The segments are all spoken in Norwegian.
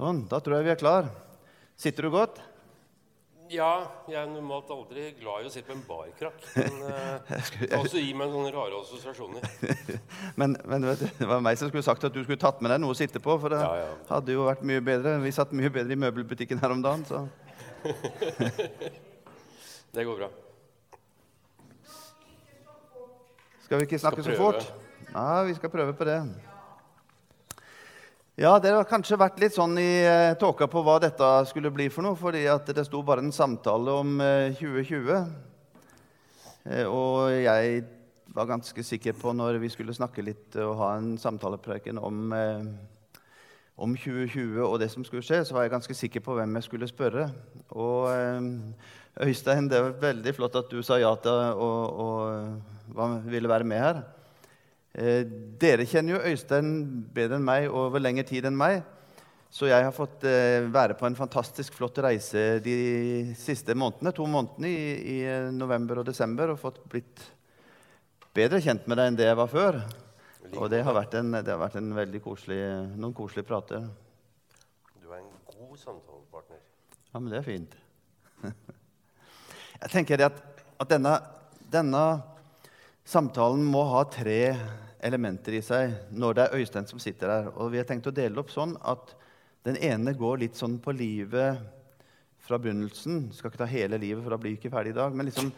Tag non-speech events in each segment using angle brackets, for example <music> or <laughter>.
Sånn, da tror jeg vi er klar. Sitter du godt? Ja, jeg er normalt aldri glad i å sitte på en barkrakk. Men <laughs> uh, også gi meg sånne rare assosiasjoner. <laughs> men, men du, det var meg som skulle sagt at du skulle tatt med deg noe å sitte på. For det Ja, ja. hadde jo vært mye bedre. Vi satt mye bedre i møbelbutikken her om dagen. Så. <laughs> Det går bra. Skal vi ikke snakke så fort? Ja, vi skal prøve på det. Ja, Dere har kanskje vært litt sånn i eh, tåka på hva dette skulle bli for noe, fordi at det sto bare en samtale om eh, 2020. Eh, og jeg var ganske sikker på når vi skulle snakke litt og ha en samtalepreken om, eh, om 2020 og det som skulle skje, så var jeg ganske sikker på hvem jeg skulle spørre. Og eh, Øystein, det var veldig flott at du sa ja til å ville være med her. Eh, dere kjenner jo Øystein bedre enn meg og over lengre tid enn meg. Så jeg har fått eh, være på en fantastisk flott reise de siste månedene, to månedene i, i eh, november og desember og fått blitt bedre kjent med deg enn det jeg var før. Og det har vært, en, det har vært en veldig koselig, noen koselige prater. Du er en god samtalepartner. Ja, men det er fint. <laughs> Jeg tenker at, at denne, denne samtalen må ha tre elementer i seg når det er Øystein som sitter der. Og vi har tenkt å dele opp sånn at den ene går litt sånn på livet fra begynnelsen. Skal ikke ta hele livet, for da blir vi ikke ferdig i dag. Men liksom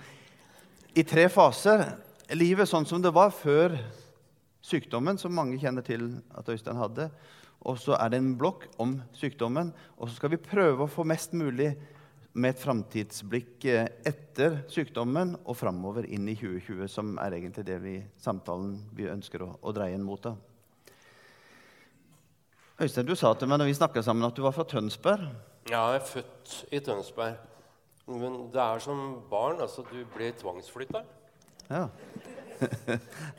i tre faser. Livet sånn som det var før sykdommen, som mange kjenner til at Øystein hadde. Og så er det en blokk om sykdommen. Og så skal vi prøve å få mest mulig med et framtidsblikk eh, etter sykdommen og framover inn i 2020, som er egentlig det vi, samtalen vi ønsker å, å dreie inn mot. da. Øystein, du sa til meg når vi snakka sammen, at du var fra Tønsberg. Ja, jeg er født i Tønsberg. Men det er som barn. altså Du ble tvangsflytta. Ja. <laughs>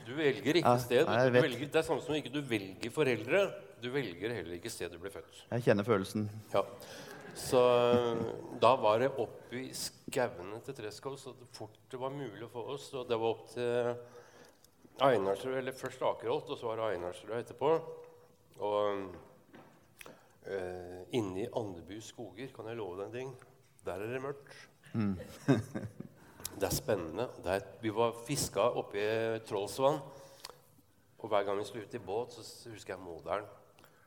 Du velger ikke Ja, sted. velger, det er samme som ikke du velger foreldre. Du velger heller ikke sted du ble født. Jeg kjenner følelsen. Ja. Så øh, da var det opp i skauene til Treskov så fort det var mulig få oss. Og det var opp til Einarsrud, eller først Akerholt, og så var det Einarsrud etterpå. Og øh, inni Andebu skoger, kan jeg love deg en ting, der er det mørkt. det er spennende. Det er, vi var fiska oppe i Trollsvann. Og hver gang vi skulle ut i båt, så husker jeg moderen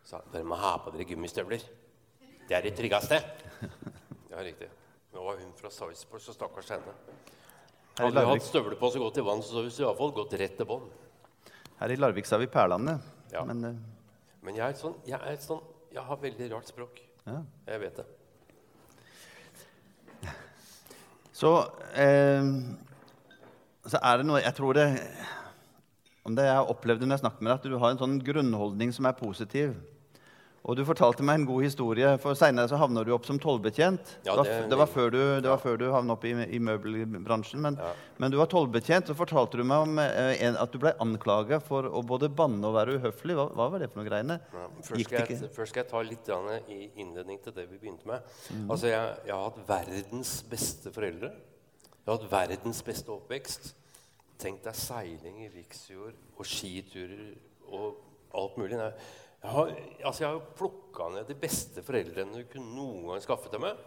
sa dere må ha på dere gummistøvler. Det er det tryggeste. <laughs> Ja, riktig. Nå var hun fra Sarpsborg, så stakkars henne. Hadde vi Larvik, hatt støvler på så godt i vann, så hadde vi iallfall gått rett til bånn. her i Larvik så er vi Perlandet. Ja. Men uh... Men jeg er sånn, jeg er sånn Jeg har veldig rart språk. ja. Jeg vet det. <laughs> Så, eh, så er det noe Jeg tror det Om det jeg har opplevd når jeg snakker med deg, at du har en sånn grunnholdning som er positiv. Og du fortalte meg en god historie, for seinere så havna du opp som tollbetjent. Ja, det, var, det- var før du, det var før du havna opp i, i møbelbransjen. Men, Ja. men du var tollbetjent, så fortalte du meg om eh, en, at du ble anklaga for å både banne og være uhøflig. Hva, hva var det for noe greiene? Ja, først, skal jeg, først skal jeg ta litt i innledning til det vi begynte med. Altså, jeg, jeg har hatt verdens beste foreldre. Jeg har hatt verdens beste oppvekst. Tenk deg seiling i riksjord og skiturer og alt mulig. Nei, Jeg har, altså, jeg har plukka ned de beste foreldrene du kunne noen gang skaffe til meg.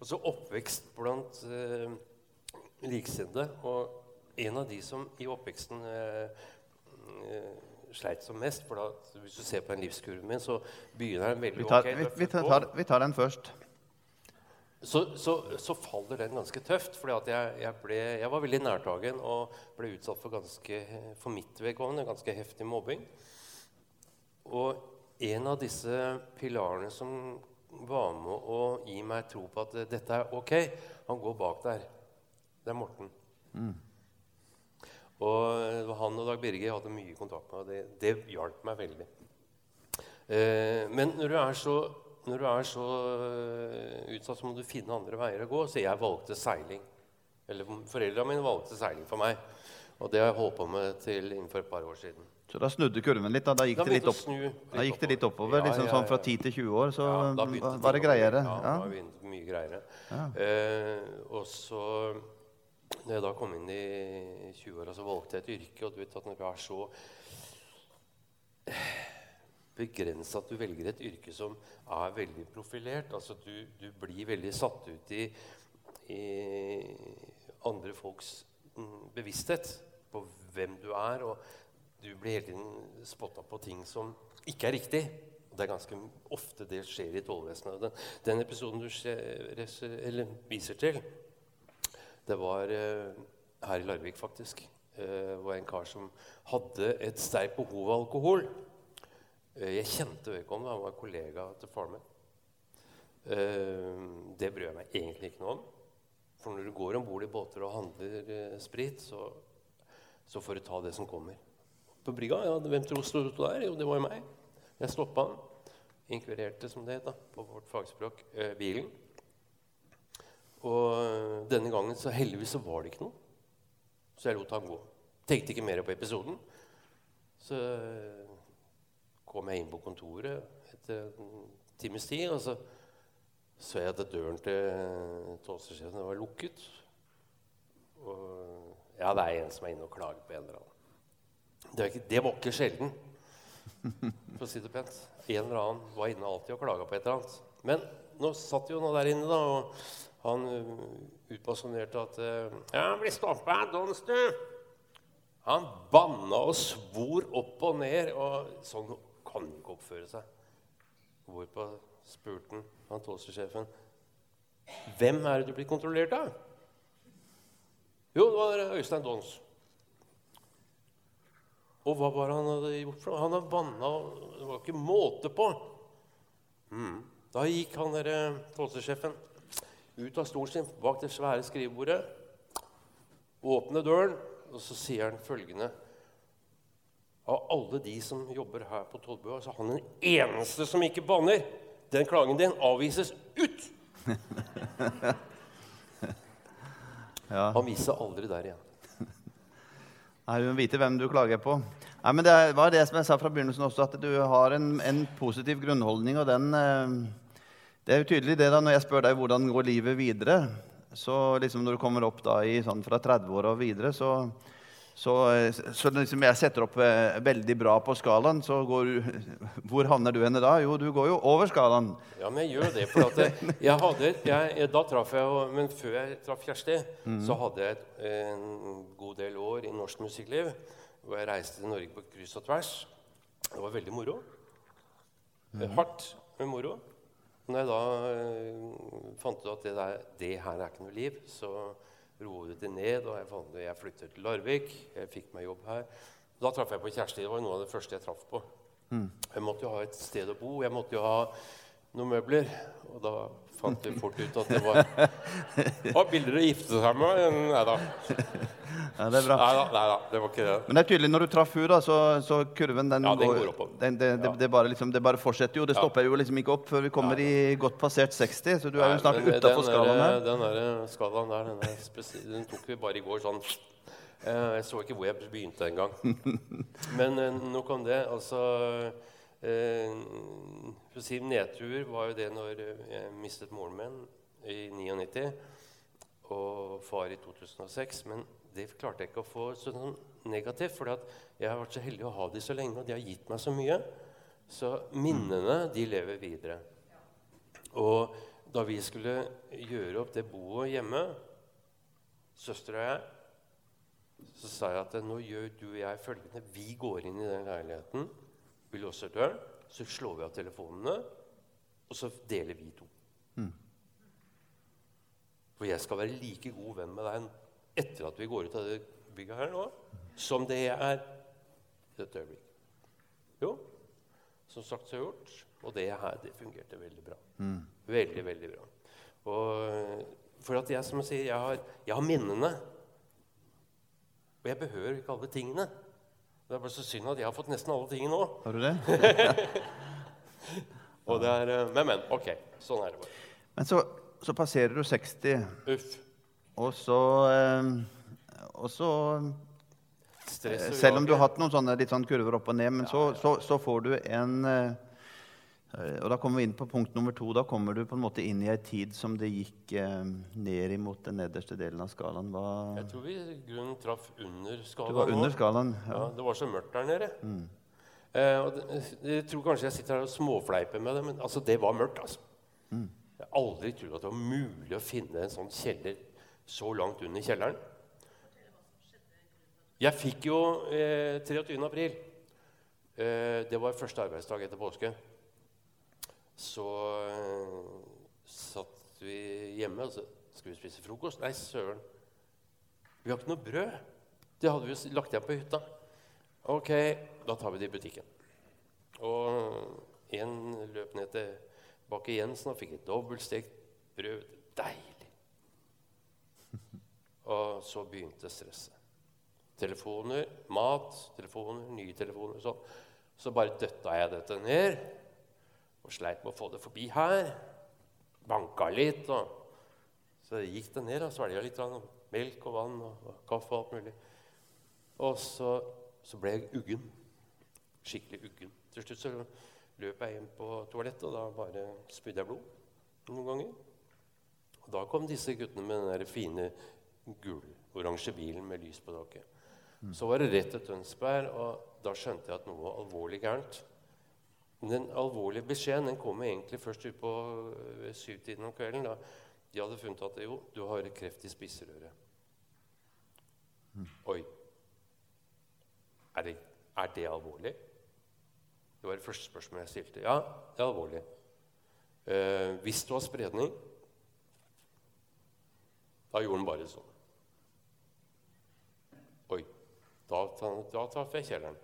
Og så oppvekst blant eh, likesinnede. Og en av de som i oppveksten eh, eh, sleit som mest. For da, hvis du ser på den livskurven min, så begynner den veldig Vi tar, ok. vi, vi, tar, vi tar den først. Så, så, så faller den ganske tøft. For jeg, jeg, ble, jeg var veldig nærtagen og ble utsatt for ganske, for mitt vedkommende ganske heftig mobbing. Og en av disse pilarene som var med å gi meg tro på at dette er ok, han går bak der. Det er Morten. Og det var han og Dag Birger hadde mye kontakt med, og det, det hjalp meg veldig. Eh, men når du er så, når du er så eh, utsatt, så må du finne andre veier å gå. Så jeg valgte seiling. Eller foreldrene mine valgte seiling for meg. Og det har jeg holdt på med til innenfor et par år siden. Så da snudde kurven litt. Da, da gikk Da det litt, opp, litt da gikk det litt oppover. Ja, liksom ja, sånn fra 10 til 20 år, så Ja, var det greiere. Ja, Ja. da begynte det mye greiere. Eh, og så når jeg da kom inn i 20-åra, så valgte jeg et yrke. Og du vet at når du er så begrensa at du velger et yrke som er veldig profilert. Altså du, du blir veldig satt ut i, i andre folks mm, bevissthet på hvem du er. Og du blir hele tiden spotta på ting som ikke er riktig. Og det er ganske ofte det skjer i tollvesenet. Den, den episoden du ser, viser til, det var eh, her i Larvik, faktisk. Eh, var en kar som hadde et sterkt behov av alkohol. Eh, jeg kjente vedkommende. Han var kollega til faren min. Eh, det bryr jeg meg egentlig ikke noe om. For når du går om bord i båter og handler eh, sprit, så, så, får du ta det som kommer. På brygga ja, Hvem tror du der? Jo, det var jo meg. Jeg stoppa han. Inkvirerte, som det het på vårt fagspråk, eh, bilen. Og eh, denne gangen så heldigvis så var det ikke noe. Så jeg lot han gå. Tenkte ikke mer på episoden. Så kom jeg inn på kontoret etter en times tid, og så så jeg at døren til tollstasjonen var lukket. Og ja, det er en som er inne og klager på en eller annen. Det ikke, det var ikke sjelden, for å si det pent. En eller annen var inne alltid og klaga på et eller annet. Men nå satt jo noe der inne, da, og han uh, utbasunerte at uh, Ja, bli stoppa av Dons, du! Han banna og svor opp og ned. og Sånn kan han ikke oppføre seg. Hvorpå spurte han, han hvem er det du blir kontrollert av? Jo, det var Øystein Dons. Og hva var det han hadde gjort? Han hadde banna Det var ikke måte på. Mm. Da gikk han tollsjefen ut av stolen sin bak det svære skrivebordet, åpner døren, og så sier han følgende Av alle de som jobber her på tollbua, så er han den eneste som ikke banner. Den klagen din avvises ut! <laughs> ja. Han viser aldri der igjen. <laughs> Nei, Du må vite hvem du klager på. Nei, men Det var det som jeg sa fra begynnelsen også, at du har en, en positiv grunnholdning. og den, eh, Det er jo tydelig det da, når jeg spør deg hvordan går livet videre. Så liksom når du kommer opp da i sånn fra 30 og videre, så, så, så liksom jeg setter opp eh, veldig bra på skalaen, så går <laughs> Hvor havner du henne da? Jo, du går jo over skalaen. Ja, men jeg gjør det. For <laughs> jeg hadde, jeg, da traff jeg Men før jeg traff Kjersti, mm. så hadde jeg en god del år i norsk musikkliv hvor jeg reiste til Norge på kryss og tvers. Det var veldig moro. Mm. Hardt, men moro. Når jeg da uh, fant ut at det, der, det, her er ikke noe liv, så roet det ned, og jeg, jeg flyttet til Larvik. Jeg fikk meg jobb her. Da traff jeg på Kjersti. Det var noe av det første jeg traff på. Mm. Jeg måtte jo ha et sted å bo. Jeg måtte jo ha noen møbler. Og da fant vi fort ut at det var ah, bilder å gifte seg med? Nei da. Ja, det er bra. Neida, neida, det var ikke det. Men det er tydelig, når du traff henne, så, så kurven den, ja, den går, oppover. Den, det, det, det, bare liksom, det, bare fortsetter jo. Det stopper jo liksom ikke opp før vi kommer i godt passert 60. Så du er jo snart utafor skalaen her. Den der skalaen der, den, der, den tok vi bare i går sånn eh, Jeg så ikke hvor jeg begynte engang. <laughs> Men eh, nok om det. Altså for å si Nedtur var jo det når jeg mistet moren min i 99 og far i 2006. Men det klarte jeg ikke å få sånn negativt, for jeg har vært så heldig å ha de så lenge, og de har gitt meg så mye. Så minnene, de lever videre. Og da vi skulle gjøre opp det boet hjemme, søstera og jeg, så sa jeg at nå gjør du og jeg følgende. Vi går inn i den leiligheten. Vi låser døren, så slår vi av telefonene, og så deler vi to. Mm. For jeg skal være like god venn med deg etter at vi går ut av det bygget her nå, som det jeg er i dette øyeblikk. Jo, som sagt så gjort. Og det her, det fungerte veldig bra. Mm. Veldig, veldig bra. Og for at jeg, som jeg sier, jeg har, jeg har minnene. Og jeg behøver ikke alle tingene. Det er bare så synd at jeg har fått nesten alle tingene nå. Har du det? <laughs> og det er, eh, men, men. Ok. Sånn er det bare. Men så, så passerer du 60, Uff. og så, eh, og så Selv om du har hatt noen sånne, litt sånn kurver opp og ned, men ja, så, så, så, får du en eh, og Da kommer vi inn på punkt nummer to. Da kommer du på en måte inn i ei tid som det gikk eh, ned imot den nederste delen av skalaen. Hva... Jeg tror vi grunnen traff under skalaen. Du var under skalaen, ja. ja. Det var så mørkt der nede. Mm. Eh, det, jeg tror kanskje jeg sitter her og småfleiper med det, men altså, det var mørkt. altså. Jeg har aldri trodd at det var mulig å finne en sånn kjeller så langt under kjelleren. Jeg fikk jo eh, 23. april. Eh, det var første arbeidsdag etter påske. Så eh, satt vi hjemme og så skulle vi spise frokost. Nei, søren. Vi har ikke noe brød. Det hadde vi jo lagt igjen på hytta. Ok, da tar vi det i butikken. Og en løp ned til Bakke Jensen og fikk et dobbeltstekt brød. Deilig. <laughs> Og så begynte stresset. Telefoner, mat, telefoner, nye telefoner. Sånn. Så bare døtta jeg dette ned og sleit med å få det forbi her. Banka litt. og Så gikk det ned. og Svelga litt av melk og vann og, og kaffe og alt mulig. Og så, så ble jeg uggen. Skikkelig uggen. Til slutt så løp jeg inn på toalettet, og da bare spydde jeg blod noen ganger. Og da kom disse guttene med den der fine gul-oransje bilen med lys på taket. Så var det rett til Tønsberg, og da skjønte jeg at noe var alvorlig gærent. Men Den alvorlige beskjeden den kom egentlig først utpå syvtiden om kvelden. da De hadde funnet at jo, du har kreft i spiserøret. Oi. Er det, er det alvorlig? Det var det første spørsmålet jeg stilte. Ja, det er alvorlig. Eh, hvis du har spredning Da gjorde han bare sånn. Oi. Da, da traff jeg kjelleren.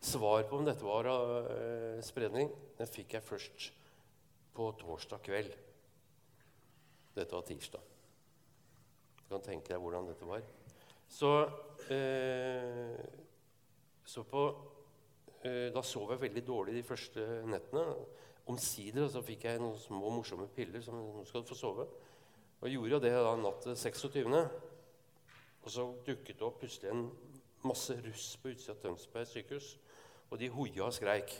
Svar på om dette var uh, spredning, den fikk jeg først på torsdag kveld. Dette var tirsdag. Du kan tenke deg hvordan dette var. Så, uh, så på uh, Da sov jeg veldig dårlig de første nettene. Omsider så fikk jeg noen små morsomme piller som nå skal du få sove. Og gjorde det da natt til 26. Og så dukket det opp plutselig en masse russ på utsida av Tønsberg sykehus. Og de hoia og skreik.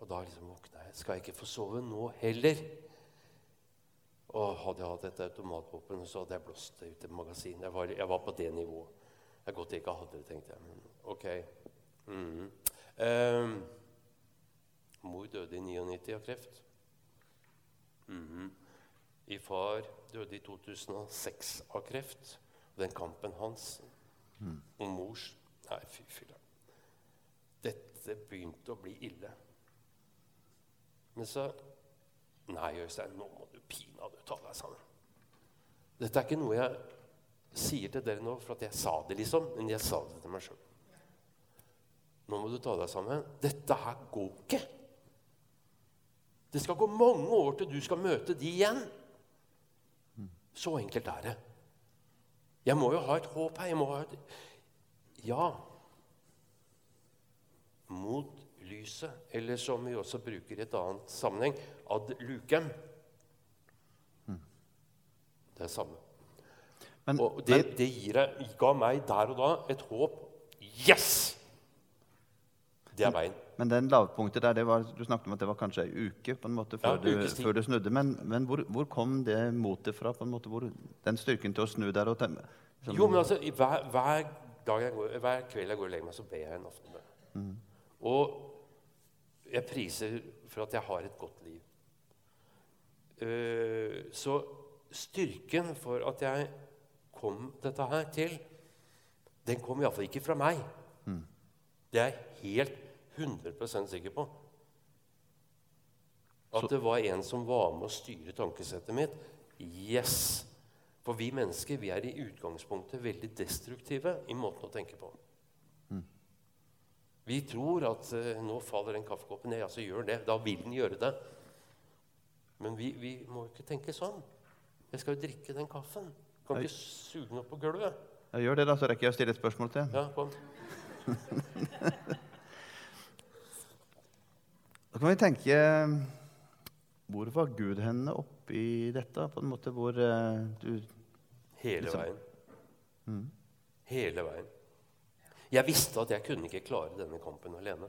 Og da liksom våkna jeg. Skal jeg ikke få sove nå heller? Og hadde jeg hatt et automatvåpen, så hadde jeg blåst det ut i magasinet. Jeg var, jeg var på det nivået. Det er godt jeg ikke hadde det, tenkte jeg. Men ok. Mm. Um, mor døde i 99 av kreft. Mhm. I far døde i 2006 av kreft. Og den kampen hans om mors Nei, fy filler'n. Dette begynte å bli ille. Men så Nei, Øystein, nå må du pinadø ta deg sammen. Dette er ikke noe jeg sier til dere nå for at jeg sa det, liksom, men jeg sa det til meg sjøl. Nå må du ta deg sammen. Dette her går ikke. Det skal gå mange år til du skal møte de igjen. Så enkelt er det. Jeg må jo ha et håp her. Jeg må ha et Ja. Mot lyset. Eller som vi også bruker i et annet sammenheng, ad lucem. Det er samme. Men, Og det, det gir jeg, ga meg der og da et håp. Yes! Det er veien. men den lavpunktet der, det var, du snakket om at det var kanskje ei uke på en måte før, Ja, du, før du snudde. Men, men hvor, hvor kom det motet fra? på en måte, hvor, Den styrken til å snu der? og temme, Jo, men altså, hver, hver, dag jeg går, hver kveld jeg går og legger meg, så ber jeg en aftenbønn. Og jeg priser for at jeg har et godt liv. Eh, så styrken for at jeg kom dette her til, den kom iallfall ikke fra meg. Det er jeg helt 100% sikker på. At det var en som var med å styre tankesettet mitt. Yes! For vi mennesker vi er i utgangspunktet veldig destruktive i måten å tenke på. Vi tror at eh, nå faller den kaffekoppen ned. Ja, så gjør det. Da vil den gjøre det. Men vi, vi må ikke tenke sånn. Jeg skal jo drikke den kaffen. Kan ikke suge den opp på gulvet. Ja, gjør det, da, så rekker jeg å stille et spørsmål til. Ja, kom. <laughs> Da kan vi tenke Hvor var Gud henne oppi dette? På en måte hvor uh, du Hele Liksom. veien. Hele veien. Jeg visste at jeg kunne ikke klare denne kampen alene.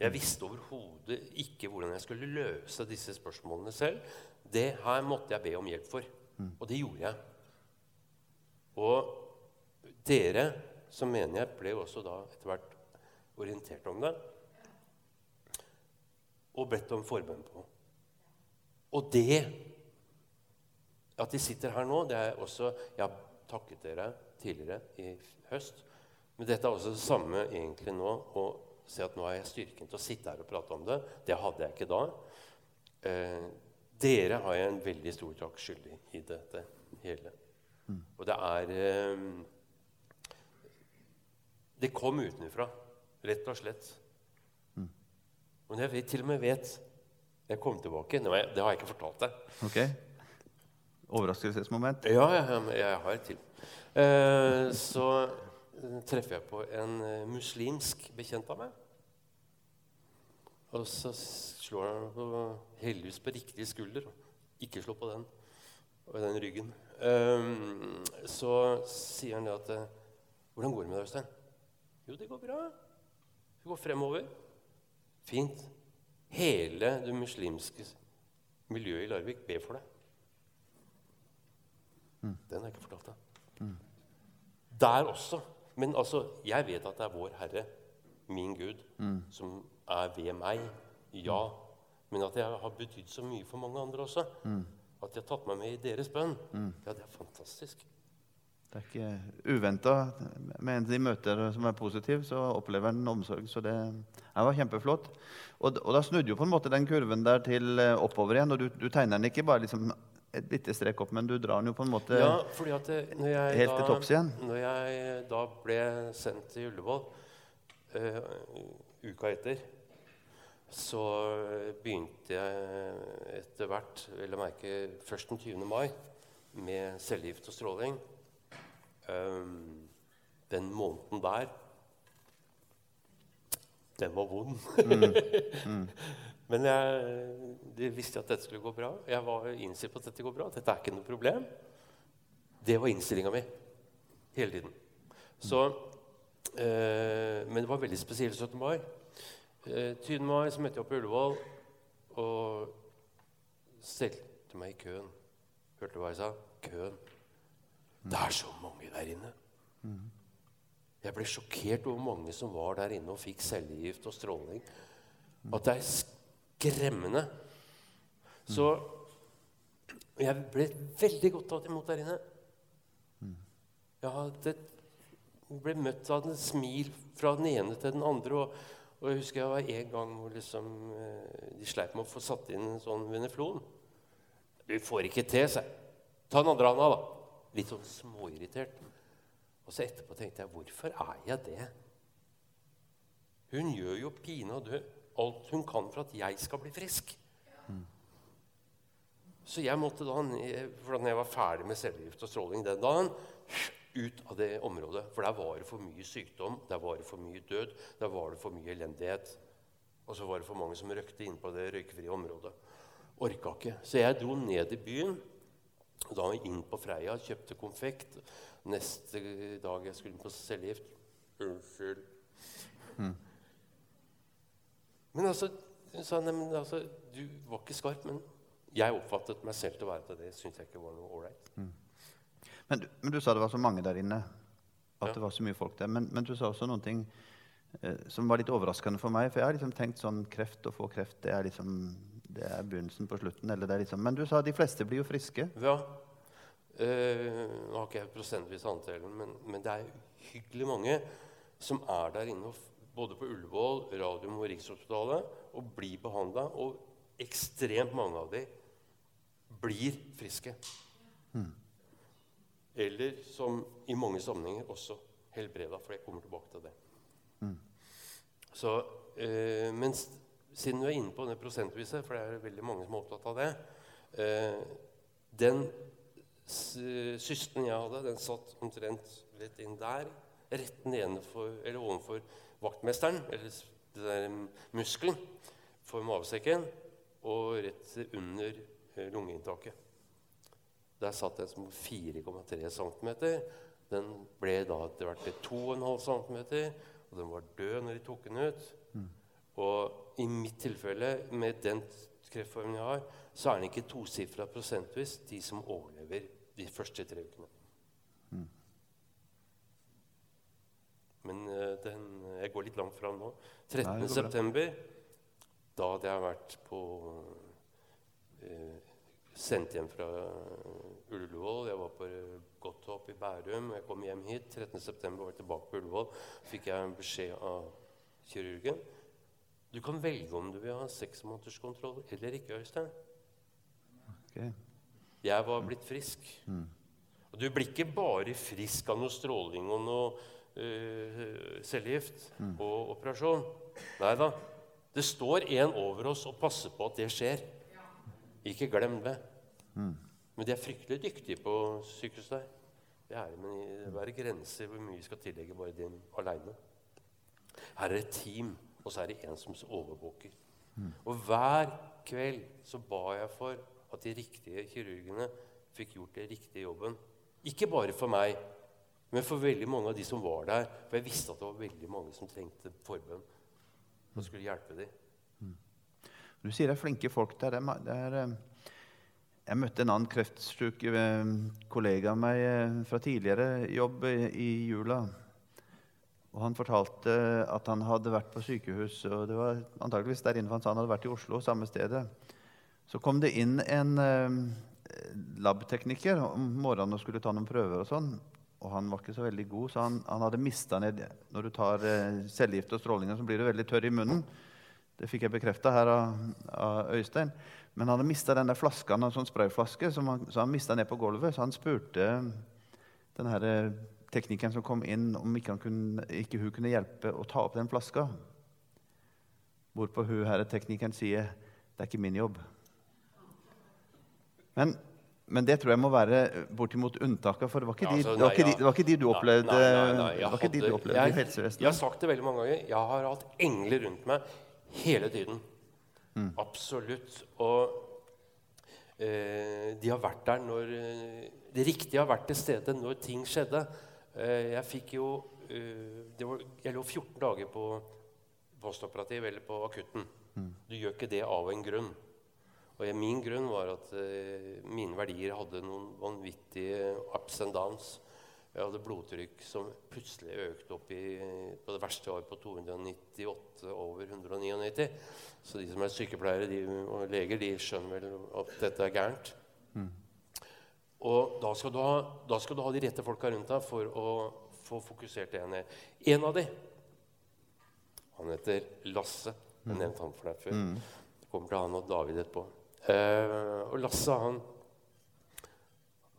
Jeg visste overhodet ikke hvordan jeg skulle løse disse spørsmålene selv. Det her måtte jeg be om hjelp for, og det gjorde jeg. Og dere som mener jeg ble også da etter hvert orientert om det og bedt om forbønn på. Og det at de sitter her nå, det er også Jeg har takket dere tidligere i høst. Men dette er også det samme egentlig nå. Å se at nå har jeg styrken til å sitte her og prate om det. Det hadde jeg ikke da. Eh, dere har jeg en veldig stor takk skyldig i dette hele. Mm. Og det er eh, Det kom utenfra, rett og slett. Mm. Og jeg til og med vet Jeg kom tilbake. Det har jeg ikke fortalt deg. Okay. Overraskelsesmoment? Ja, jeg, jeg har et til. Eh, så treffer jeg på en eh, muslimsk bekjent av meg. Og så slår han på heldigvis på riktig skulder. Ikke slå på den og den ryggen. Um, så sier han det at eh, 'Hvordan går det med deg, Øystein?' 'Jo, det går bra. Det går fremover.' Fint. Hele det muslimske miljøet i Larvik ber for deg. Mm. Den har jeg ikke fortalt deg. Mm. Der også. Men altså, jeg vet at det er vår Herre, min Gud, mm. som er ved meg. Ja. Men at jeg har betydd så mye for mange andre også. Mm. At de har tatt meg med i deres bønn. Mm. Ja, det er fantastisk. Det er ikke uventa. Med en av de møter som er positiv, så opplever en omsorg. Så det, det var kjempeflott. Og, og, da snudde jo på en måte den kurven der til eh, oppover igjen. Og du, du tegner den ikke bare liksom et lite strek opp, men du drar den jo på en måte ja, fordi at det, jeg helt da, til topps igjen. Når jeg da ble sendt til Ullevål uh, uka etter så begynte jeg etter hvert vel å merke først den 20. mai med cellegift og stråling. Um, den måneden der Den var vond. Mm. <laughs> Mm. Men jeg, de visste at dette skulle gå bra. Jeg var innstilt på at dette går bra. Dette er ikke noe problem. Det var innstillinga mi hele tiden. Så, eh, men det var veldig spesielt 17. mai. Eh, 20. mai så møtte jeg opp på Ullevål og stelte meg i køen. Hørte du hva jeg sa? Køen. Det er så mange der inne. Jeg ble sjokkert over hvor mange som var der inne og fikk cellegift og stråling. At det er skremmende. Så jeg ble veldig godt tatt imot der inne. Jeg ble møtt av en smil fra den ene til den andre. og og jeg husker jeg var en gang hvor liksom, eh, de sleit med å få satt inn en sånn veneflon. Du får ikke til, sa jeg. Ta den andre handa, da. Litt sånn småirritert. Og så etterpå tenkte jeg hvorfor er jeg det? Hun gjør jo pinadø alt hun kan for at jeg skal bli frisk. Så jeg måtte da, for da jeg var ferdig med cellegift og stråling den dagen ut av det området. For der var det for mye sykdom, der var det for mye død, der var det for mye elendighet. Og så var det for mange som røkte inn på det røykfrie området. Orka ikke. Så jeg dro ned i byen. Da inn på Freia, kjøpte konfekt. Neste dag jeg skulle inn på cellegift Unnskyld. Mm. Men altså, sa han, altså, Du var ikke skarp, men jeg oppfattet meg selv til å være til det. Syns jeg ikke var noe ålreit. Mm. Men, men, du sa det var så mange der inne. At ja. det var så mye folk der. Men, men du sa også noen ting eh, som var litt overraskende for meg. For jeg har liksom tenkt sånn kreft og få kreft, det er liksom det er begynnelsen på slutten. Liksom. Men du sa de fleste blir jo friske. Ja. Eh, nå har ikke jeg prosentvis andelen, men, men, det er hyggelig mange som er der inne, både på Ullevål, Radium og Rikshospitalet, og blir behandla. Og ekstremt mange av dem blir friske. Mm. Eller som i mange sammenhenger også helbreda, for jeg kommer tilbake til det. Mm. Så, eh, men siden du er inne på det prosentvise, for det er veldig mange som er opptatt av det eh, Den systen jeg hadde, den satt omtrent litt inn der. Rett nedenfor, eller ovenfor vaktmesteren, eller der muskelen for mavesekken, og rett under eh, lungeinntaket. Der satt den som 4,3 cm. Den ble da etter hvert til 2,5 cm, og den var død når de tok den ut. Mm. Og i mitt tilfelle, med den kreftformen jeg har, så er den ikke tosifra prosentvis de som overlever de første tre ukene. Mm. Men eh, den, jeg går litt langt fram nå. Nei, det går bra. 13. september, da hadde jeg vært på eh, Sendt hjem fra eh, Ullevål. Jeg var på eh, Godthopp i Bærum. Jeg kom hjem hit. 13. september var jeg tilbake på Ullevål. Fikk jeg beskjed av kirurgen. Du kan velge om du vil ha seksmånederskontroll eller ikke, Øystein. Okay. Jeg var blitt frisk. Og du blir ikke bare frisk av noe stråling og noe øh, cellegift og operasjon. Nei da. Det står en over oss og passer på at det skjer. Ikke glem det. Men de er fryktelig dyktige på sykehuset der. Det er, men det er grenser hvor mye vi skal tillegge bare din aleine. Her er det et team, og så er det en som overvåker. Og hver kveld så ba jeg for at de riktige kirurgene fikk gjort den riktige jobben. Ikke bare for meg, men for veldig mange av de som var der. For jeg visste at det var veldig mange som trengte forbønn og skulle hjelpe dem. Du sier det er flinke folk der. Det er, det er, eh, jeg møtte en annen kreftsyk eh, kollega av meg eh, fra tidligere jobb i jula. Og Han fortalte at han hadde vært på sykehus. og det var antageligvis der inne, for han sa han hadde vært i Oslo, samme stedet. Så kom det inn en labtekniker om morgenen og skulle ta noen prøver. og sånn. Og han var ikke så veldig god, så han, han hadde mista ned Når du tar eh, cellegift og strålinger, så blir du veldig tørr i munnen. Det fikk jeg bekrefta her av, av Øystein. Men han hadde mista den der flaska, en sånn sprayflaske, som han, så han mista ned på gulvet. Så han spurte den her eh, teknikeren som kom inn, om ikke, kunne, ikke hun kunne hjelpe å ta opp den flaska. Hvorpå hun her teknikeren sier det er ikke min jobb. Men, men det tror jeg må være bortimot unntaket, for det var ikke, Ja, de, altså, det var ikke, de, det var ikke de du opplevde, Nei, nei, nei, jeg ikke de du opplevde jeg, i helsevesenet. Jeg har sagt det veldig mange ganger. Jeg har hatt engler rundt meg hele tiden. Mm. Absolutt. Og eh, de har vært der når eh, Det riktige har vært til stede når ting skjedde. Eh, jeg fikk jo eh, det var, Jeg lå 14 dager på postoperativ eller på akutten. Mm. Du gjør ikke det av en grunn. Og jeg, min grunn var at eh, mine verdier hadde noen vanvittige ups and downs. Jeg hadde blodtrykk som plutselig økte opp i, på det verste året på 298 over 199. Så de som er sykepleiere de, og leger, de skjønner vel at dette er gærent. Og da skal, du ha, da skal du ha de rette folka rundt deg for å få fokusert det ned. En av de, han heter Lasse. Jeg nevnte han for deg før. Kommer til han og David etterpå. Eh, og Lasse, han,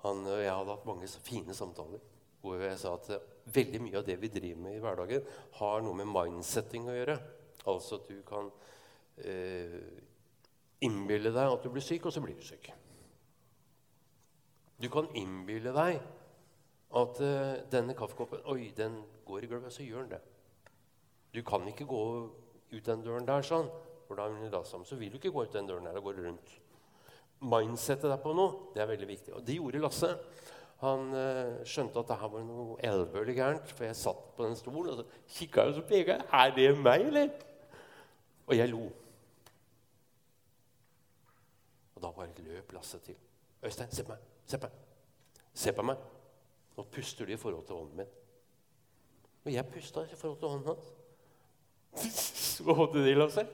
han jeg hadde hatt mange fine samtaler hvor jeg sa at eh, veldig mye av det vi driver med i hverdagen, har noe med mindsetting å gjøre. Altså at du kan eh, innbille deg at du blir syk, og så blir du syk. Du kan innbille deg at eh, denne kaffekoppen Oi, den går i gulvet. Så gjør den det. Du kan ikke gå ut den døren der sånn, for da. Så vil du ikke gå ut den døren der og gå rundt. Mindsettet deg på noe, det er veldig viktig. Og det gjorde Lasse. Han eh, skjønte at det her var noe elvølig gærent, for jeg satt på den stolen og så kikka og så peka jeg. Er det meg, eller? Og jeg lo. Og da bare løp Lasse til. Øystein, se på meg. Se på meg. Se på meg. Nå puster du i forhold til hånden min. Og jeg pusta i forhold til hånden hans. <laughs> Så du det, Lasse?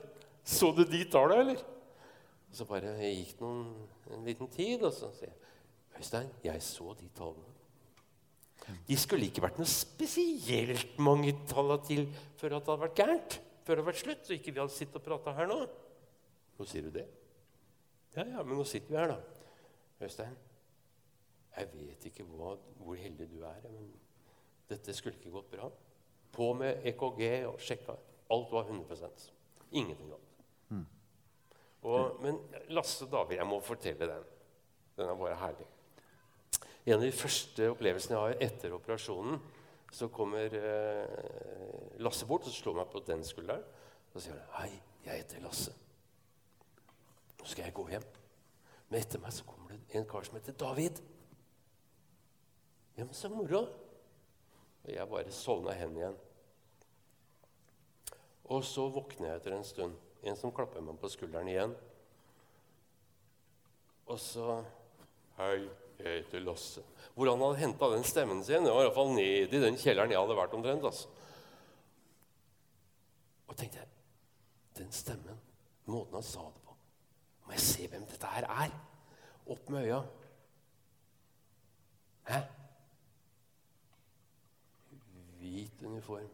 Så du de tallene, eller? Så bare gikk det en liten tid, og så sier jeg Øystein, jeg så de tallene. De skulle ikke vært noe spesielt mange tallene til før det hadde vært gærent. Før det hadde vært slutt, så ikke vi hadde sittet og prata her nå. Nå sier du det? Ja, ja, men nå sitter vi her, da. Øystein, jeg vet ikke hva, hvor heldig du er, men dette skulle ikke gått bra. På med EKG og sjekka. Alt var 100% Ingenting galt. Og, men Lasse David, jeg må fortelle den. Den er bare herlig. En av de første opplevelsene jeg har etter operasjonen, så kommer eh, Lasse bort og slår meg på den skulderen. Og sier han, 'Hei, jeg heter Lasse. Nå skal jeg gå hjem.' Men etter meg så kommer det en kar som heter David. Ja, men så moro. Og jeg bare sovna hen igjen. Og så våkner jeg etter en stund. En som klapper meg på skulderen igjen. Og så Hei, jeg heter Lasse. Hvor han hadde henta den stemmen sin, det var i hvert fall ned i den kjelleren jeg hadde vært omtrent. altså. tenkte jeg Den stemmen, måten han sa det på Må jeg se hvem dette her er? Opp med øya. Hæ? Hvit uniform.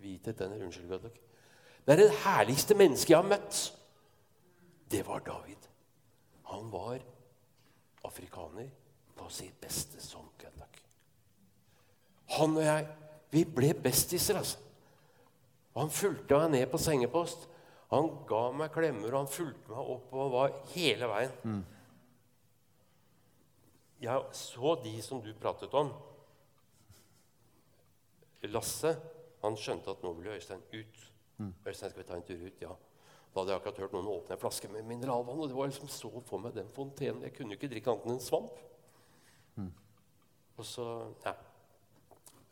Hvite tenner. Unnskyld, Gadok. Det er det herligste mennesket jeg har møtt. Det var David. Han var afrikaner på sitt beste som Gadok. Han og jeg, vi ble bestiser, altså. Og han fulgte meg ned på sengepost. Han ga meg klemmer, og han fulgte meg opp og var hele veien. Mm. Jeg så de som du pratet om. Lasse han skjønte at nå ville Øystein ut. Øystein, skal vi ta en tur ut? Ja. Da hadde jeg akkurat hørt noen åpne en flaske med mineralvann. og det var liksom så for meg den fontenen. Jeg kunne jo ikke drikke annet enn en svamp. Mm. Og så ja.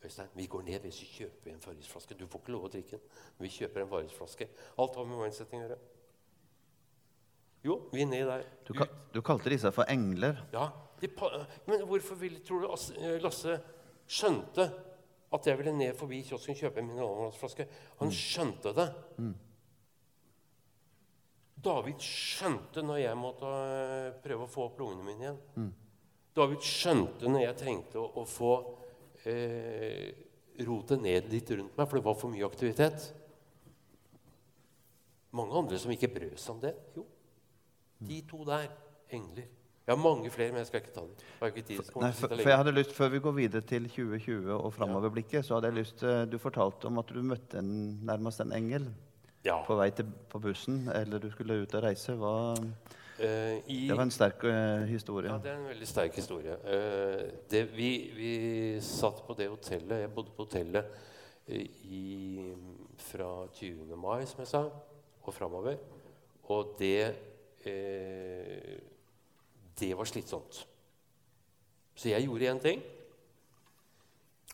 Øystein, vi går ned hvis vi kjøper en Farrisflaske. Du får ikke lov å drikke den. Vi kjøper en Farrisflaske. Alt har med mindsetting å gjøre. Jo, vi er ned der. Du, ka du kalte disse for engler? Ja. Men hvorfor vil, tror du Lasse skjønte at jeg ville ned forbi kiosken og kjøpe en mineralvannsflaske? Han mm. skjønte det. Mm. David skjønte når jeg måtte eh, prøve å få opp lungene mine igjen. Mm. David skjønte når jeg trengte å, å få eh, rotet ned litt rundt meg, for det var for mye aktivitet. Mange andre som ikke brød seg om det. Jo, de to der. Engler. Jeg har mange flere, men jeg skal ikke ta dem. Nei, for, for, jeg hadde lyst, Før vi går videre til 2020 og framoverblikket, så hadde jeg lyst eh, Du fortalte om at du møtte en, nærmest en engel ja. på vei til, på bussen, eller du skulle ut og reise. Hva, Uh, i, det var en sterk uh, historie. Ja, det er en veldig sterk historie. Uh, det, vi, vi, satt på det hotellet Jeg bodde på hotellet i, fra 20. mai, som jeg sa, og framover. Og det Det var slitsomt. Så jeg gjorde én ting.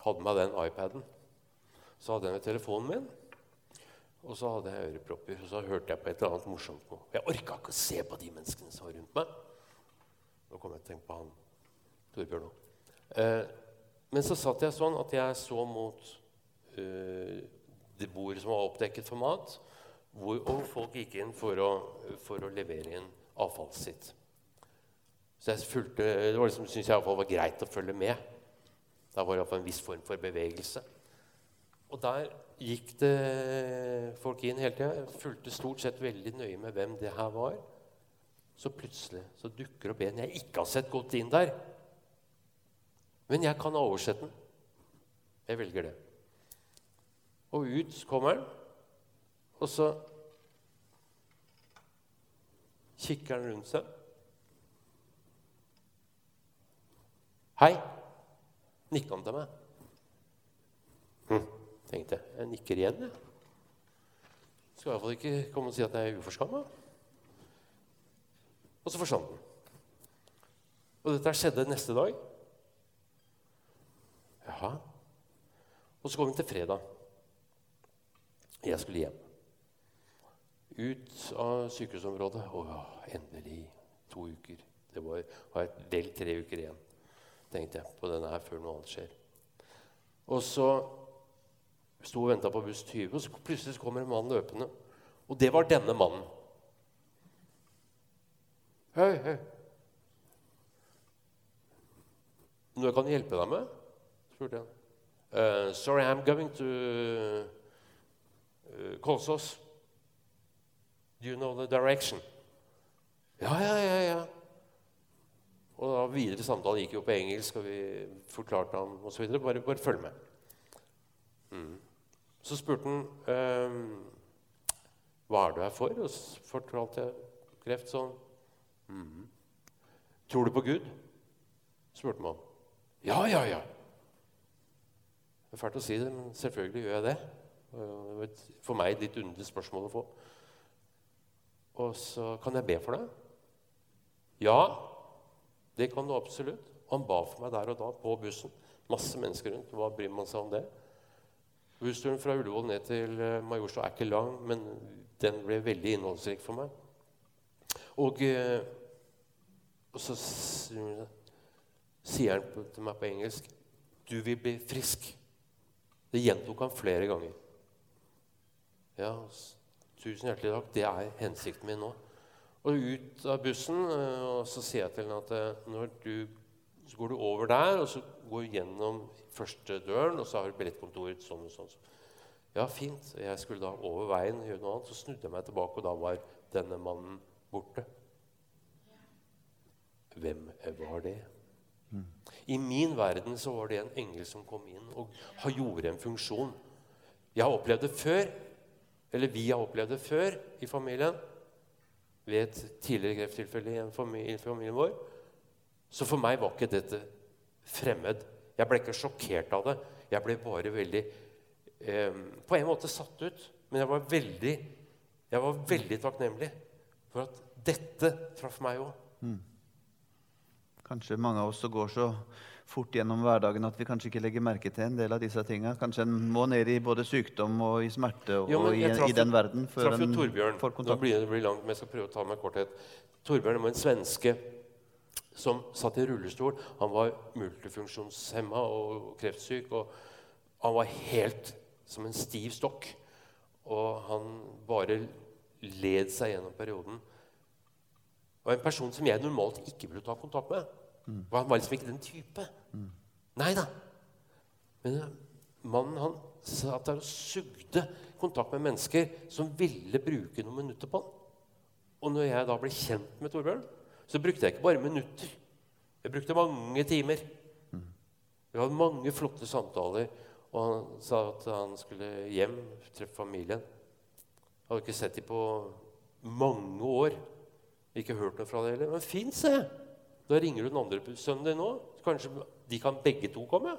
Hadde med den iPaden. Så hadde jeg med telefonen min. Og så hadde jeg ørepropper, og så hørte jeg på et eller annet morsomt noe. Jeg orka ikke å se på de menneskene som var rundt meg. Nå kom jeg til å tenke på han Torbjørn òg. Eh, men så satt jeg sånn at jeg så mot eh, det bordet som var oppdekket for mat, hvor, folk gikk inn for å, for å levere inn avfallet sitt. Så jeg fulgte, Det var liksom, syntes jeg var greit å følge med. Da var det iallfall en viss form for bevegelse. Og der gikk det folk inn hele tida. Fulgte stort sett veldig nøye med hvem det her var. Så plutselig så dukker opp en jeg ikke har sett gått inn der. Men jeg kan oversette den. Jeg velger det. Og ut kommer han, og så kikker han rundt seg. Hei! Nikka han til meg. Hm tenkte jeg. Jeg nikker igjen, jeg. Skal iallfall ikke komme og si at jeg er uforskamma. Og så forsvant den. Og dette skjedde neste dag. Jaha. Og så kom vi til fredag. Jeg skulle hjem. Ut av sykehusområdet. Å, endelig. To uker. Det var, var vel tre uker igjen, tenkte jeg, på denne her før noe annet skjer. Og så sto og venta på buss 20, og så plutselig kommer en mann løpende. Og det var denne mannen. Hei, hei. Noe jeg kan hjelpe deg med? spurte han. Uh, sorry, I'm going to uh, Kolsås. Do you know the direction? Ja, ja, ja. ja. Og da videre samtale gikk jo på engelsk, og vi forklarte ham osv. Bare, bare følg med. Mm. Så spurte han ehm, hva er du her for, og så fortalte jeg kreft sånn. Mm. Tror du på Gud? spurte man. Ja, ja, ja. Det er fælt å si det, men selvfølgelig gjør jeg det. Det var for meg et litt underlig spørsmål å få. Og så kan jeg be for deg. Ja, det kan du absolutt. Han ba for meg der og da på bussen. Masse mennesker rundt. Hva bryr man seg om det? Bussturen fra Ullevål ned til eh, Majorstua er ikke lang, men den ble veldig innholdsrik for meg. Og, eh, og så sier han til meg på engelsk 'Du vil bli frisk'. Det gjentok han flere ganger. Ja, tusen hjertelig takk. Det er hensikten min nå. Og ut av bussen, eh, og så sier jeg til henne at eh, når du, så går du over der, og så går du gjennom første døren, og så har du billettkontoret sånn og sånn. Ja, fint. Jeg skulle da over veien gjøre noe annet. Så snudde jeg meg tilbake, og da var denne mannen borte. Hvem var det? Mm. I min verden så var det en engel som kom inn og gjorde en funksjon. Jeg har opplevd det før, eller vi har opplevd det før i familien ved et tidligere krefttilfelle i, en familie, familien vår. Så for meg var ikke dette fremmed. Jeg ble ikke sjokkert av det. Jeg ble bare veldig eh, På en måte satt ut. Men jeg var veldig, jeg var veldig takknemlig for at dette traff meg òg. Mm. Kanskje mange av oss som går så fort gjennom hverdagen at vi kanskje ikke legger merke til en del av disse tingene. Kanskje en må ned i både sykdom og i smerte og, jo, i, i, den verden før en får kontakt. Nå blir det blir langt, men jeg skal prøve å ta meg korthet. Torbjørn var en svenske som satt i rullestol. Han var multifunksjonshemma og kreftsyk. og Han var helt som en stiv stokk. Og han bare led seg gjennom perioden. Og en person som jeg normalt ikke ville ta kontakt med. Mm. Han var liksom ikke den type. Mm. Nei da. Men eh, mannen han satt der og sugde kontakt med mennesker som ville bruke noen minutter på han. Og når jeg da ble kjent med Torbjørn, så brukte jeg ikke bare minutter. Jeg brukte mange timer. Mm. Vi hadde mange flotte samtaler. Og han sa at han skulle hjem, treffe familien. Jeg hadde ikke sett dem på mange år. Ikke hørt noe fra dem heller. Men fint, se! Da ringer du den andre sønnen din nå. Kanskje de kan begge to komme?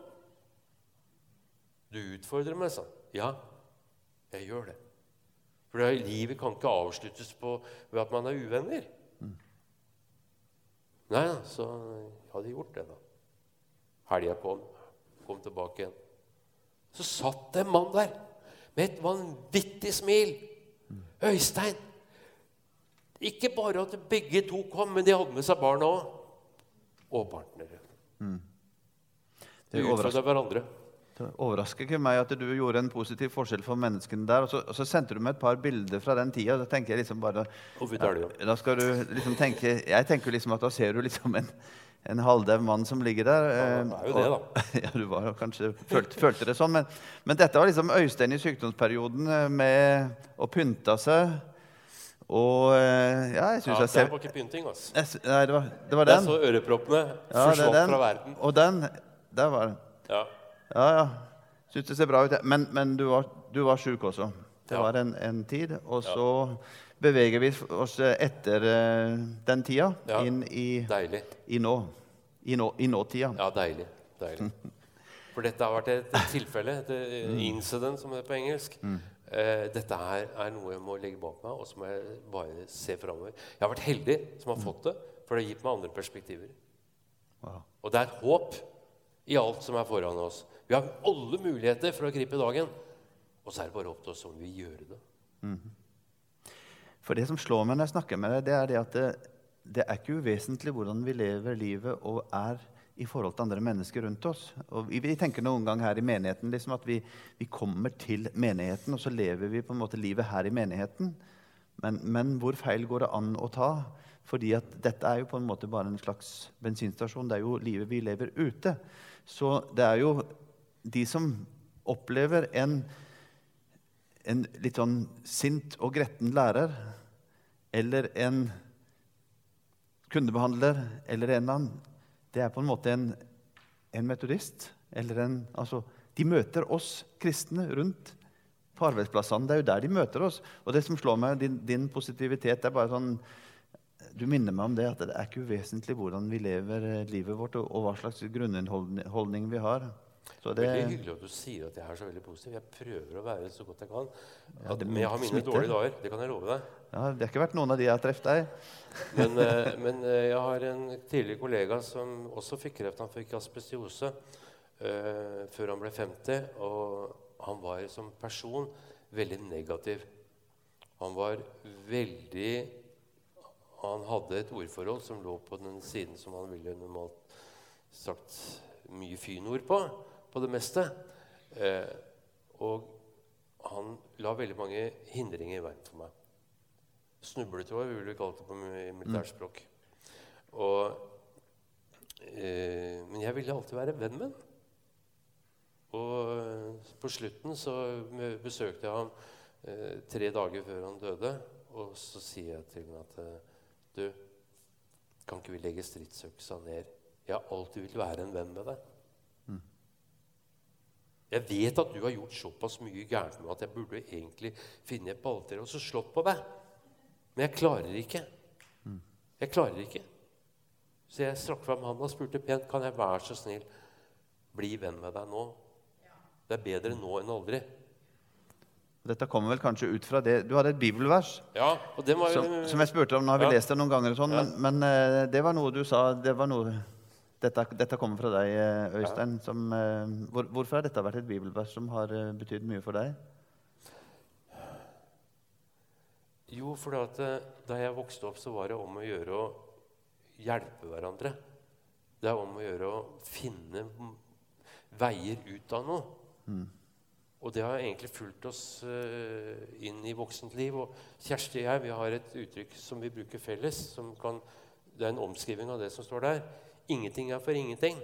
Du utfordrer meg, sa han. Ja, jeg gjør det. For livet kan ikke avsluttes på, ved at man er uvenner. Mm. Nei da, så jeg hadde gjort det, da. Helga kom, kom tilbake igjen. Så satt det en mann der med et vanvittig smil. Mm. Øystein! Ikke bare at begge to kom, men de hadde med seg barna òg og partnere. Mm. Det de utfordrer hverandre. Det overrasker ikke meg at du gjorde en positiv forskjell for menneskene der. Og så, og så sendte du meg et par bilder fra den tida. Da tenker jeg liksom bare ja, da skal du liksom tenke, Jeg tenker liksom at da ser du liksom en, en halvdau mann som ligger der. Ja, det er jo det, da. <laughs> ja, du var kanskje følte, følte det sånn. Men, men, dette var liksom Øystein i sykdomsperioden eh, med å pynte seg og eh, ja, jeg syns ja, jeg ser Det var ikke pynting, altså. Jeg, nei, det var, det var den. Jeg så øreproppene ja, forsvant fra verden. Og den Der var den. Ja, ja. ja. Syns det ser bra ut. Men, men du var, du var sjuk også. Det ja. var en, en, tid. Og så beveger vi oss etter uh, den tida inn i, deilig. i nå. I, nå, i nåtida. Ja, deilig. deilig. <laughs> For dette har vært et tilfelle, et mm. incident, som det er på engelsk. Mm eh, dette her er noe jeg må legge bak meg, og så må jeg bare se framover. Jeg har vært heldig som har fått det, for det har gitt meg andre perspektiver. Wow. Og det er et håp i alt som er foran oss. Vi har alle muligheter for å gripe dagen. Og så er det bare opp til oss om vi vil gjøre det. Mm. For det som slår meg når jeg snakker med deg, det er det at det, det er ikke uvesentlig hvordan vi lever livet og er i forhold til andre mennesker rundt oss. Og vi, tenker noen gang her i menigheten liksom at vi, vi, kommer til menigheten, og så lever vi på en måte livet her i menigheten. Men, men, hvor feil går det an å ta? Fordi at dette er jo på en måte bare en slags bensinstasjon. Det er jo livet vi lever ute. Så det er jo de som opplever en, en litt sånn sint og gretten lærer, eller en kundebehandler eller en eller annen det er på en måte en, en metodist. Eller en, altså, de møter oss kristne rundt på arbeidsplassene. Det er jo der de møter oss. Og det som slår meg, din, din positivitet, er bare sånn Du minner meg om det at det er ikke uvesentlig hvordan vi lever eh, livet vårt, og, og hva slags grunnholdning vi har. Så det, veldig hyggelig at du sier at jeg er så veldig positiv. Jeg prøver å være så godt jeg kan. At, men jeg har mine dårlige dager. Det kan jeg love deg. Ja, Det har ikke vært noen av de jeg har truffet deg. Men, uh, men uh, jeg har en tidligere kollega som også fikk kreft. Han fikk asbestiose uh, før han ble 50. Og han var som person veldig negativ. Han var veldig Han hadde et ordforhold som lå på den siden som han ville normalt sagt mye fynord på på det meste. Eh, og han la veldig mange hindringer i veien for meg. Snubletråd vil vi kalle det på militærspråk. Og, eh, men jeg ville alltid være venn med ham. Og eh, på slutten så besøkte jeg ham eh, tre dager før han døde. Og så sier jeg til ham at eh, du, kan ikke vi legge stridsøksa ned? Jeg har alltid villet være en venn med deg. Jeg vet at du har gjort såpass mye gærent med at jeg burde egentlig finne et balltre og så slått på deg. Men jeg klarer ikke. Jeg klarer ikke. Så jeg strakk fram hånda og spurte pent kan jeg være så snill bli venn med deg nå. Det er bedre nå enn aldri. Dette kommer vel kanskje ut fra det Du hadde et bibelvers ja, og det var, som, som, jeg spurte om. Nå har vi ja. lest det noen ganger, sånn, ja. men, men, eh, det var noe du sa det var noe, dette, dette kommer fra deg, eh, Øystein. Som, eh, hvor, hvorfor har dette vært et bibelvers som har betydd mye for deg? Jo, for eh, da jeg vokste opp, så var det om å gjøre å hjelpe hverandre. Det er om å gjøre å finne veier ut av noe. Mm. Og det har egentlig fulgt oss inn i voksent liv. Og Kjersti og jeg vi har et uttrykk som vi bruker felles. Kan, det er en omskriving av det som står der. Ingenting er for ingenting.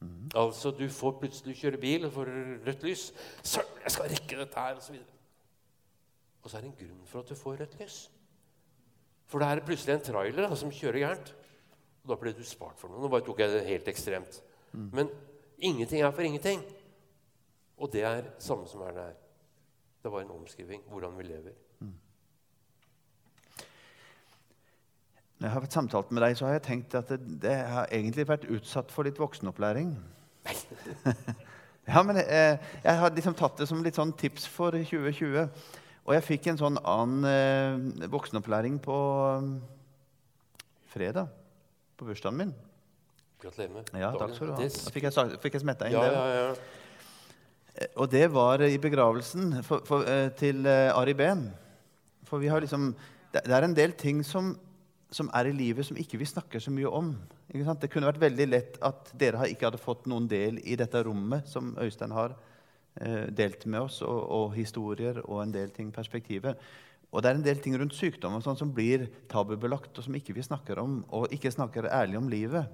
Mm. Altså, du får plutselig kjøre bil og får rødt lys. 'Søren, jeg skal rekke dette her!' og så videre. Og så er det en grunn for at du får rødt lys. For det er plutselig en trailer da, som kjører gærent. Og da ble du spart for noe. Nå bare tok jeg det helt ekstremt. Mm. Men ingenting er for ingenting. Og det er samme som er det her. Det var en omskriving. Hvordan vi lever. Når jeg har samtalt med deg, så har jeg tenkt at det, det har egentlig vært utsatt for litt voksenopplæring. <laughs> Ja, men jeg, jeg har liksom tatt det som litt sånn tips for 2020. Og jeg fikk en sånn annen eh, voksenopplæring på um, fredag. På bursdagen min. Gratulerer med Ja, takk skal du ha. Da fikk jeg, fikk jeg smetta inn ja, ja, ja. Eh, og det var i begravelsen for, for, eh, til eh, Ari Behn. For vi har liksom Det, det er en del ting som, som, er i livet som ikke vi snakker så mye om. Det kunne vært veldig lett at dere ikke hadde fått noen del i dette rommet som Øystein har eh, delt med oss, og, og, historier og en del ting perspektiver. Og det er en del ting rundt sykdom sånn som blir tabubelagt, og som ikke vi snakker om, og ikke snakker ærlig om livet.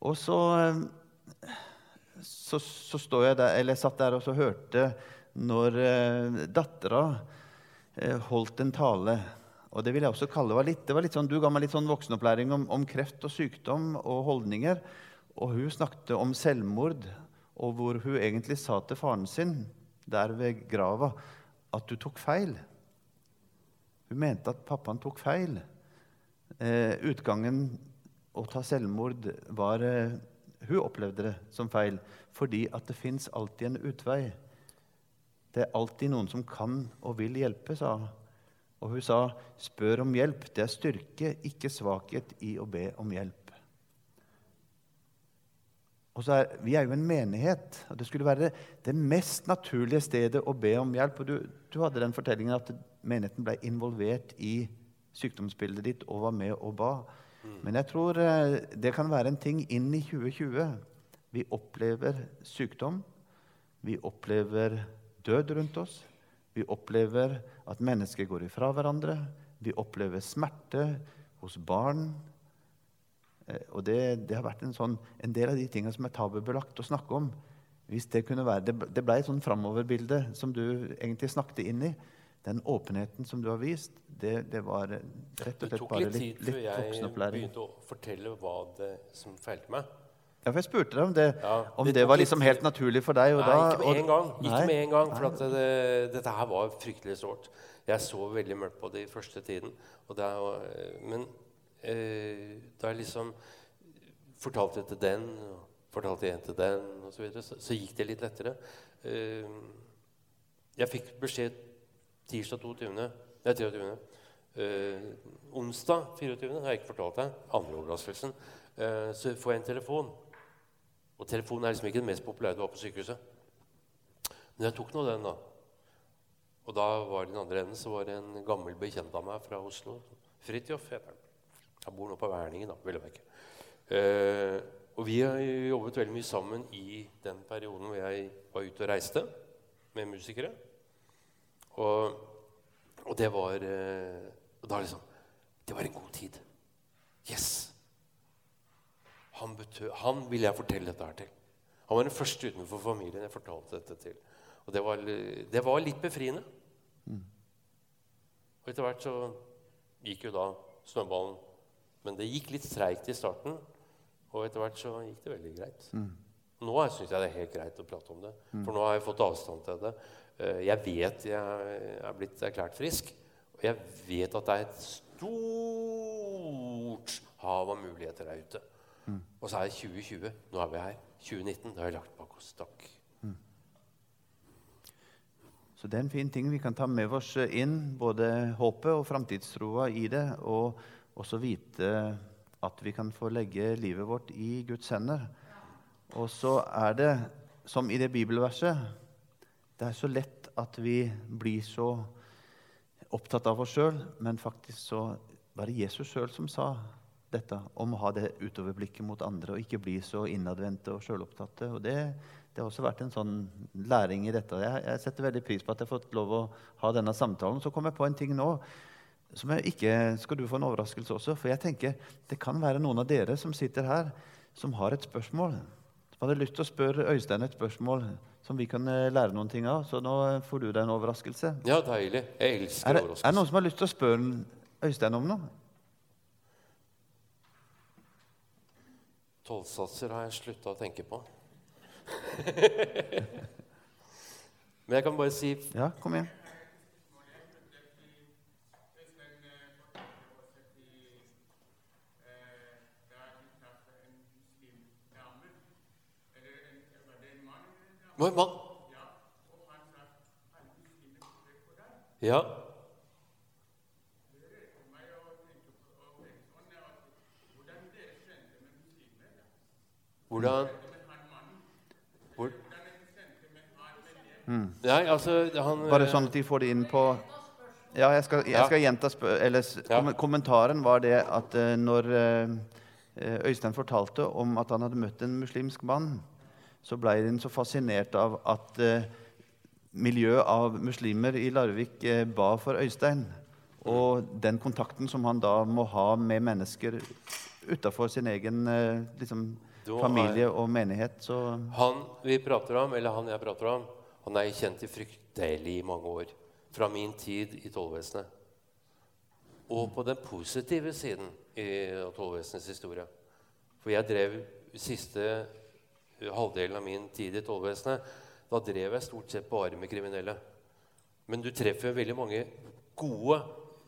Og så, eh, så, så jeg der, eller jeg satt der og hørte når eh, dattera eh, holdt en tale. Og Det vil jeg også kalle var litt, det var litt sånn, Du ga meg litt sånn voksenopplæring om, om kreft og sykdom og holdninger. Og hun snakket om selvmord og hvor hun egentlig sa til faren sin der ved grava at du tok feil. Hun mente at pappaen tok feil. Eh, utgangen å ta selvmord var eh, Hun opplevde det som feil fordi at det fins alltid en utvei. Det er alltid noen som kan og vil hjelpe, sa hun. Og hun sa, 'Spør om hjelp. Det er styrke, ikke svakhet, i å be om hjelp.' Og så er, Vi er jo en menighet. og Det skulle være det mest naturlige stedet å be om hjelp. og Du, du hadde den fortellingen at menigheten ble involvert i sykdomsbildet ditt og var med og ba. Mm. Men jeg tror eh, det kan være en ting inn i 2020. Vi opplever sykdom. Vi opplever død rundt oss. Vi opplever at mennesker går ifra hverandre. Vi opplever smerte hos barn, Eh, og det, det, har vært en, sånn, en del av de tingene som er tabubelagt å snakke om. Hvis Det kunne være, det, det ble et sånn framoverbilde som du egentlig snakket inn i. Den åpenheten som du har vist, det, det var rett og slett bare litt, litt voksenopplæring. Det tok litt tid før jeg begynte å fortelle hva det som feilte meg. Ja, for Jeg spurte deg om det, ja, om det, det var liksom helt naturlig for deg. nei, da, ikke med en gang. Ikke med en gang, For det, dette her var fryktelig sårt. Jeg så veldig mørkt på det i første tiden. Er, men eh, da jeg liksom fortalte det til den, og fortalte igjen til den, og så, videre, så, så gikk det litt lettere. Eh, jeg fikk beskjed tirsdag 22. Nei, 23. Eh, onsdag 24. har jeg ikke fortalt deg. Andre overraskelsen. Eh, så får jeg en telefon. Og telefonen er liksom ikke det mest populære du har på sykehuset. Men jeg tok nå den, da. Og da var det den andre enden så var det en gammel bekjent av meg fra Oslo. Fridtjof heter han. Han bor nå på Verningen, da, vel å merke. Eh, og vi har jobbet veldig mye sammen i den perioden hvor jeg var ute og reiste med musikere. Og, og det var eh, og da liksom, Det var en god tid. Yes! Han, betød, han ville jeg fortelle dette her til. Han var den første utenfor familien jeg fortalte dette til. Og det var, det var litt befriende. Og etter hvert så gikk jo da snøballen Men det gikk litt treigt i starten, og etter hvert så gikk det veldig greit. Nå syns jeg det er helt greit å prate om det, for nå har jeg fått avstand til det. Eh, Jeg vet jeg er blitt erklært frisk, og jeg vet at det er et stort hav av muligheter der ute. Og så er det 2020. Nå er vi her. 2019. Det har vi lagt bak oss. Takk. Så det er en fin ting vi kan ta med oss inn, både håpet og framtidstroa i det, og også vite at vi kan få legge livet vårt i Guds hender. Og så er det, som i det bibelverset, det er så lett at vi blir så opptatt av oss sjøl, men faktisk så var det Jesus sjøl som sa dette, om å ha det utoverblikket mot andre og ikke bli så innadvendte og sjølopptatte. Og det, det har også vært en sånn læring i dette. Jeg, jeg setter veldig pris på at jeg har fått lov å ha denne samtalen. Så kom jeg på en ting nå som jeg ikke Skal du få en overraskelse også? For jeg tenker det kan være noen av dere som sitter her, som har et spørsmål. Som hadde lyst til å spørre Øystein et spørsmål som vi kan eh, lære noen ting av. Så nå får du deg en overraskelse. Ja, deilig. Jeg Er elsker overraskelser. er det noen som har lyst til å spørre Øystein om noe? Tollsatser har jeg slutta å tenke på. <laughs> Men jeg kan bare si Ja, kom igjen. Hva, mann? Ja. Hvordan Hvor? Nei, altså han Bare sånn at de får det inn på Ja, jeg skal, jeg skal gjenta eller, kom Kommentaren var det at uh, når uh, Øystein fortalte om at han hadde møtt en muslimsk mann, så ble han så fascinert av at uh, miljøet av muslimer i Larvik eh, ba for Øystein. Og den kontakten som han da må ha med mennesker utafor sin egen eh, liksom, familie og menighet. Så Han vi prater om, eller han jeg prater om, han er kjent i fryktelig mange år. Fra min tid i tollvesenet. Og på den positive siden i tollvesenets historie. For jeg drev siste halvdelen av min tid i tollvesenet. Da drev jeg stort sett bare med kriminelle. Men du treffer veldig mange gode,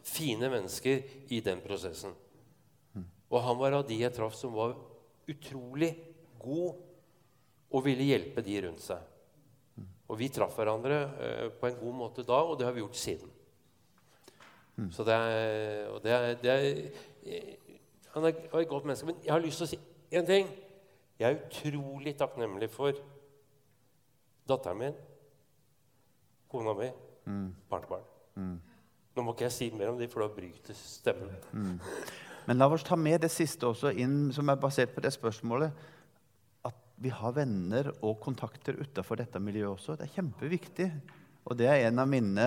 fine mennesker i den prosessen. Og han var av de jeg traff som var utrolig god og ville hjelpe de rundt seg. Og vi traff hverandre eh, på en god måte da, og det har vi gjort siden. Så det er, og det er, det er eh, Han er et godt menneske. Men jeg har lyst til å si én ting. Jeg er utrolig takknemlig for datteren min, kona mi, barnebarn. Nå må ikke jeg si mer om dem, for da bryter stemmen. Men la oss ta med det siste også inn, som er basert på det spørsmålet. At vi har venner og kontakter utafor dette miljøet også. Det er kjempeviktig. Og det er en av mine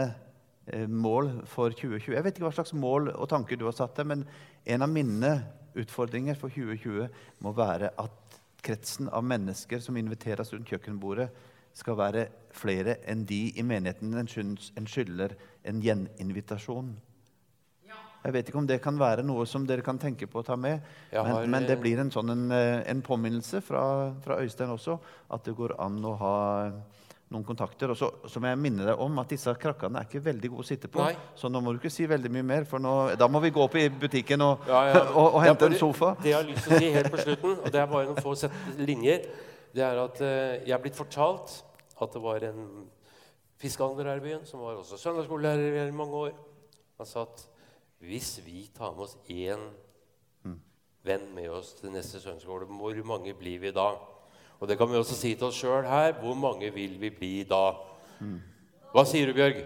eh, mål for 2020. Jeg vet ikke hva slags mål og tanker du har satt deg, men en av mine utfordringer for 2020 må være at kretsen av mennesker som inviteres rundt kjøkkenbordet, skal være flere enn de i menigheten en skylder en gjeninvitasjon. Jeg vet ikke om det kan være noe som dere kan tenke på å ta med. Har... Men, men det eh, blir en sånn en, eh, en påminnelse fra, fra Øystein også, at det går an å ha noen kontakter. Og så, så må jeg minne deg om at disse krakkene er ikke veldig gode å sitte på. Nei. Så nå må du ikke si veldig mye mer, for nå, da må vi gå opp i butikken og, Ja, ja. <laughs> og, og hente bare, en sofa. Det jeg har lyst til å si helt på slutten, og det er bare noen få linjer, det er at eh, jeg er blitt fortalt at det var en fiskehandler her i byen som var også søndagsskolelærer i mange år. Han sa at hvis vi tar med oss én venn med oss til neste søndagsskole, hvor mange blir vi da? Og det kan vi også si til oss sjøl her. Hvor mange vil vi bli da? Hva sier du, Bjørg?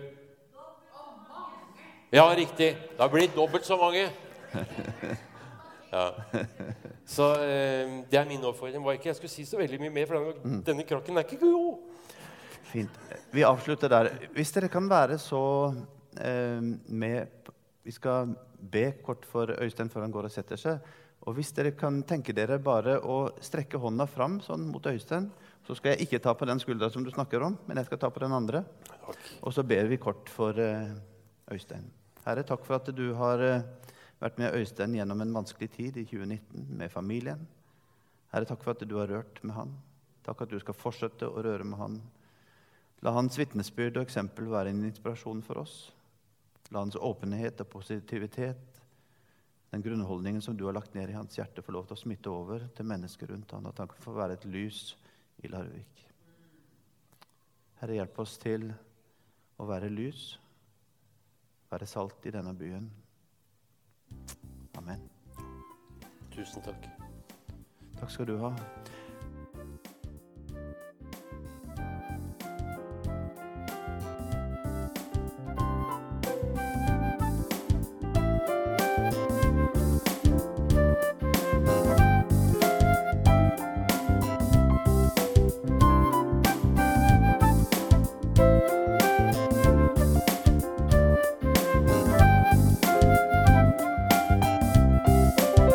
Ja, riktig. Da blir det dobbelt så mange. <laughs> Ja. Så eh, det er min oppfordring. Var ikke jeg skulle si så veldig mye mer, for denne, denne krakken er ikke god. Fint. Vi avslutter der. Hvis dere kan være så eh, med Vi skal be kort for Øystein før han går og setter seg. Og hvis dere kan tenke dere bare å strekke hånda fram sånn mot Øystein, så skal jeg ikke ta på den skuldra som du snakker om, men jeg skal ta på den andre. Og så ber vi kort for eh, Øystein. Herre, takk for at du har eh, vært med Øystein gjennom en vanskelig tid i 2019 med familien. Herre, takk for at du har rørt med han. Takk at du skal fortsette å røre med han. La hans vitnesbyrd og eksempel være en inspirasjon for oss. La hans åpenhet og positivitet, den grunnholdningen som du har lagt ned i hans hjerte, få lov til å smitte over til mennesker rundt ham, at han kan få være et lys i Larvik. Herre, hjelp oss til å være lys, være salt i denne byen. Amen. Tusen takk. Takk skal du ha.